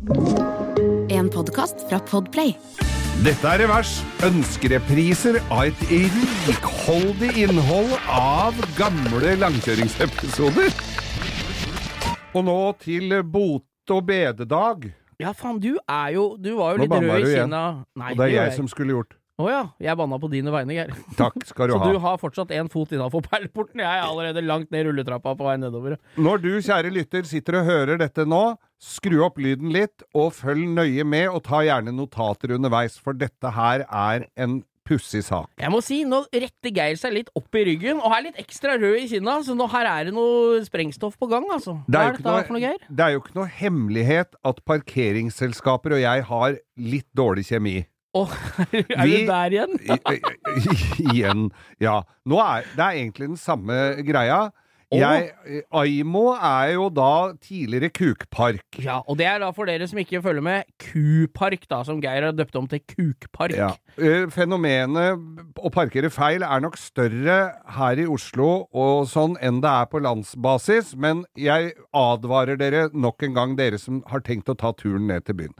En podkast fra Podplay. Dette er Revers. Ønskerepriser av et rikholdig innhold av gamle langkjøringsepisoder. Og nå til bot og bededag. Ja, faen, du er jo Du var jo Nå litt banna rød du i igjen. kinna. Nei, Og det er jeg som skulle gjort. Å ja. Jeg banna på dine vegne, Geir. Takk skal du ha. Så du har fortsatt én fot innafor perleporten. Jeg er allerede langt ned rulletrappa på vei nedover. Når du, kjære lytter, sitter og hører dette nå, skru opp lyden litt, og følg nøye med, og ta gjerne notater underveis, for dette her er en pussig sak. Jeg må si, nå retter Geir seg litt opp i ryggen, og er litt ekstra rød i kinna, så nå her er det noe sprengstoff på gang, altså. Det Hva er, er dette noe, for noe, Geir? det er jo ikke noe hemmelighet at parkeringsselskaper og jeg har litt dårlig kjemi. Å, er Vi- du der igjen? Igjen. Ja. Nå er, det er egentlig den samme greia. Jeg, Aimo er jo da tidligere kukpark. Ja, og det er da for dere som ikke følger med, Kupark, da, som Geir har døpt om til Kukpark. Ja. Eh, Fenomenet å parkere feil er nok større her i Oslo og sånn enn det er på landsbasis, men jeg advarer dere nok en gang, dere som har tenkt å ta turen ned til byen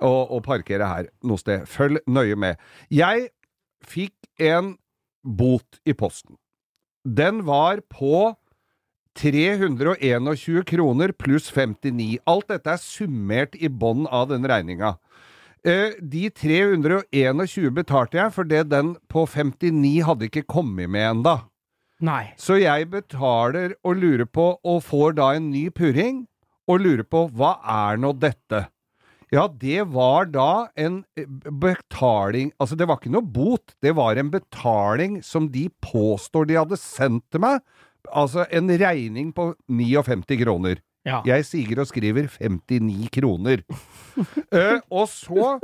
og, og parkere her noe sted. Følg nøye med. Jeg fikk en bot i posten. Den var på 321 kroner pluss 59. Alt dette er summert i bånn av den regninga. Eh, de 321 betalte jeg, fordi den på 59 hadde ikke kommet med enda. Nei. Så jeg betaler og lurer på, og får da en ny purring, og lurer på hva er nå dette? Ja, det var da en eh, betaling Altså, det var ikke noe bot, det var en betaling som de påstår de hadde sendt til meg. Altså en regning på 59 kroner. Ja. Jeg siger og skriver 59 kroner. uh, og så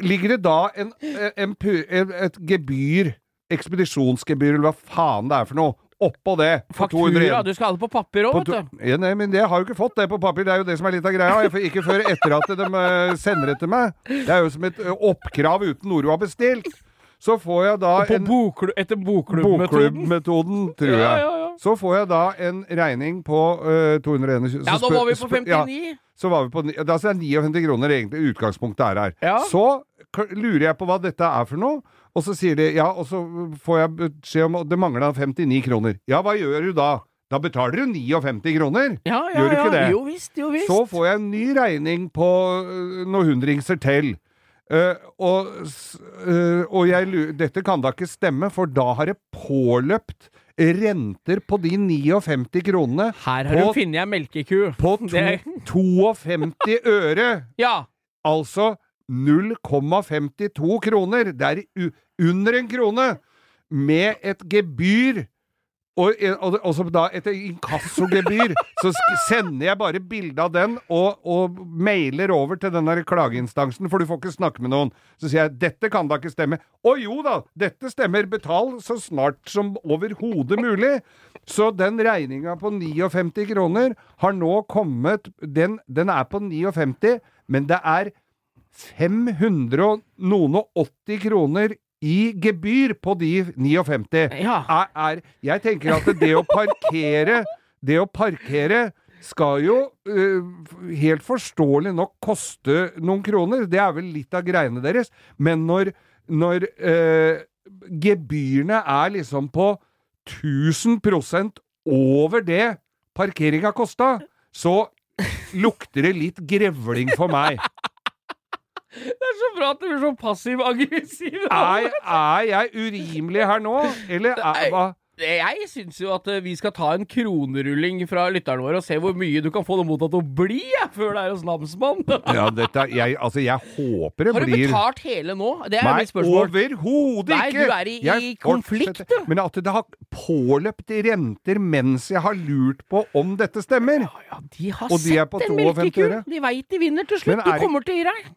ligger det da en, eh, en, en, et gebyr, ekspedisjonsgebyr, eller hva faen det er for noe, oppå det. Faktura, 201. du skal ha det på papir òg, vet du. ja, nei, men jeg har jo ikke fått det på papir, det er jo det som er litt av greia. Jeg får ikke før etter at de eh, sender det til meg. Det er jo som et eh, oppkrav uten noe du har bestilt. Så får jeg da på en bokklu etter bokklubbmetoden. bokklubb tror jeg. Ja, ja, ja. Så får jeg da en regning på uh, 221 Ja, nå var vi på spør- ja, 59. så var vi på Da er jeg 59 kroner egentlig utgangspunktet er her. Ja. Så lurer jeg på hva dette er for noe, og så sier de ja, og så får jeg beskjed om at det mangler 59 kroner. Ja, hva gjør du da? Da betaler du 59 kroner! Ja, ja, Gjør du ikke ja. det? Jo visst, jo visst. Så får jeg en ny regning på øh, noen hundringser til. Uh, og eh, og jeg, dette kan da ikke stemme, for da har det påløpt renter på de 59 kronene Her har på- du funnet ei melkeku. på to, Det- 52 øre! Ja. Altså 0,52 kroner. Det er u under en krone! Med et gebyr. Og, og, og så da et inkassogebyr. Så sender jeg bare bilde av den og, og mailer over til den klageinstansen, for du får ikke snakke med noen. Så sier jeg dette kan da ikke stemme. Å jo da, dette stemmer. Betal så snart som overhodet mulig. Så den regninga på 59 kroner har nå kommet Den, den er på 59, men det er 500 og noen og 80 kroner i gebyr på de 59. Ja. Er, er, jeg tenker at det å parkere Det å parkere skal jo uh, helt forståelig nok koste noen kroner. Det er vel litt av greiene deres. Men når, når uh, gebyrene er liksom på 1000% over det parkeringa kosta, så lukter det litt grevling for meg. bra at du blir så passiv-aggressiv. Er, er jeg urimelig her nå, eller er, hva? Jeg syns jo at eh, vi skal ta en kronerulling fra lytterne våre og se hvor mye du kan få det mottatt å bli før det er hos namsmann. Ja, dette, jeg, altså, jeg håper det Har du blir betalt hele nå? Det er Nei, mitt spørsmål. overhodet Nei, du er i- Jeg i konflikt, du. Men at det har påløpt renter mens jeg har lurt på om dette stemmer. Ja, ja, de har Og de er på sett en 52 melkeku. De veit de vinner til slutt. er Du kommer til å gi deg.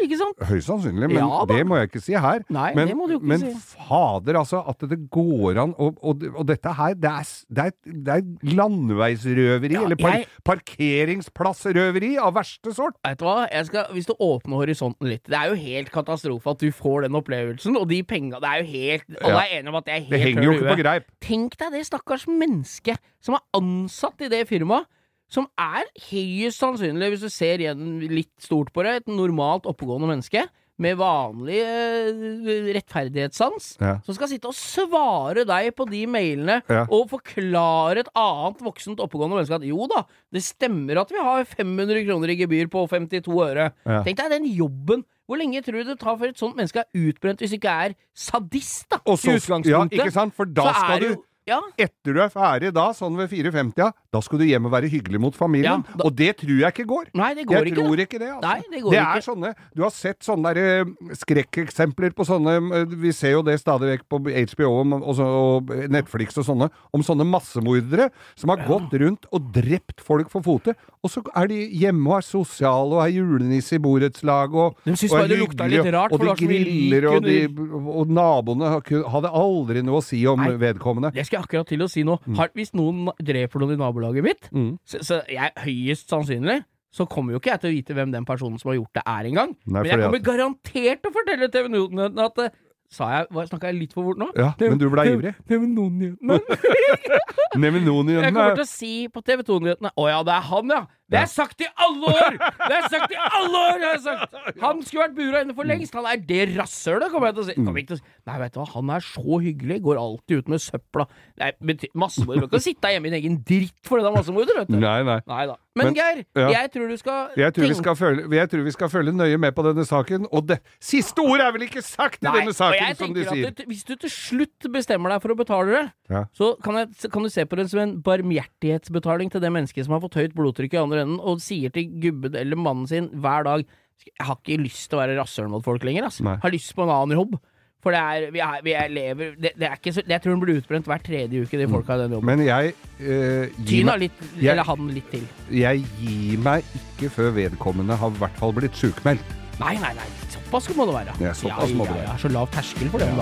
Ikke sant? Høyst sannsynlig, men Ja det må jeg ikke si her. Nei, men, det må du ikke men si. fader, altså, at det går an Og, og, og dette her, det er, det er, det er landeveisrøveri, Ja, eller par, jeg- parkeringsplassrøveri av verste sort. Vet du hva? Jeg skal, hvis du åpner horisonten litt Det er jo helt katastrofe at du får den opplevelsen, og de penga Det er jo helt Alle er enige om at det er helt Det henger jo ikke på greip. Tenk deg det stakkars mennesket som er ansatt i det firmaet, som er høyest sannsynlig, hvis du ser igjen litt stort på det, et normalt oppegående menneske med vanlig uh, rettferdighetssans, Ja. som skal sitte og svare deg på de mailene Ja. og forklare et annet voksent oppegående menneske at jo da, det stemmer at vi har 500 kroner i gebyr på 52 øre. Ja. Tenk deg den jobben. Hvor lenge tror du det tar før et sånt menneske er utbrent, hvis du ikke er sadist, da? Også, i utgangspunktet. ja, ikke sant? For da skal du ja, Etter du er ferdig da, sånn ved 54, da skal du hjem og være hyggelig mot familien. Ja, da- Og det tror jeg ikke går. Nei, det går jeg ikke. tror da. ikke det. Altså. Nei, det går det ikke. er sånne Du har sett sånne der, eh, skrekkeksempler på sånne eh, Vi ser jo det stadig vekk på HBO og, Netflix og sånne, om sånne massemordere som har gått rundt og drept folk for fote. Og så er de hjemme og er sosiale og er julenisse i borettslaget og, De og er hyggelige, rart, Og de griller, og, de, og naboene hadde aldri noe å si om Nei. vedkommende. Det skal jeg akkurat til å si nå. Har, hvis noen dreper noen i nabolaget mitt, Mm. så, så jeg høyest sannsynlig så kommer jo ikke jeg til å vite hvem den personen som har gjort det, er engang. Men jeg kommer at- garantert til å fortelle TV Nyhetene at eh, Sa jeg, Snakka jeg litt for fort nå? Ja, men du ble ivrig. TV Nyhetene. Jeg kommer til å si på TV 2-nyhetene Å ja, det er han, ja! Det er sagt i alle år! Det er sagt i alle år! har sagt. Han skulle vært bura inne for lengst! Han er det rasshølet, kommer jeg til å si. Kommer ikke til å si. Nei, vet du hva, han er så hyggelig. Går alltid ut med søpla. Nei, massemord. Du kan ikke sitte hjemme i din egen dritt for det da, massemorder, vet du. Nei, nei. Nei da. Men, Men- Geir, ja. jeg tror du skal Jeg tror, vi skal følge, jeg tror vi skal følge nøye med på denne saken. Og det siste ordet er vel ikke sagt i Nei, denne saken, jeg som de sier. du, Hvis du til slutt bestemmer deg for å betale det, Ja. så kan, jeg, kan du se på det som en barmhjertighetsbetaling til det mennesket som har fått høyt blodtrykk i andre enden, og sier til gubben eller mannen sin hver dag Jeg har ikke lyst til å være rasshøl mot folk lenger, ass. Nei. Jeg har lyst på en annen jobb. For det er, vi, er, vi er lever det, det er ikke så, Jeg tror den blir utbrent hver tredje uke, de folka i den jobben. Men jeg øh, gir meg, litt, Jeg- eller han litt til. jeg gir meg ikke før vedkommende har i hvert fall blitt sjukmeldt. Nei, nei, nei. Såpass må det være. Ja, såpass må det ja, være. ja, Så lav terskel for det. Ja.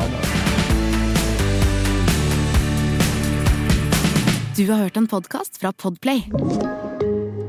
Du har hørt en podkast fra Podplay.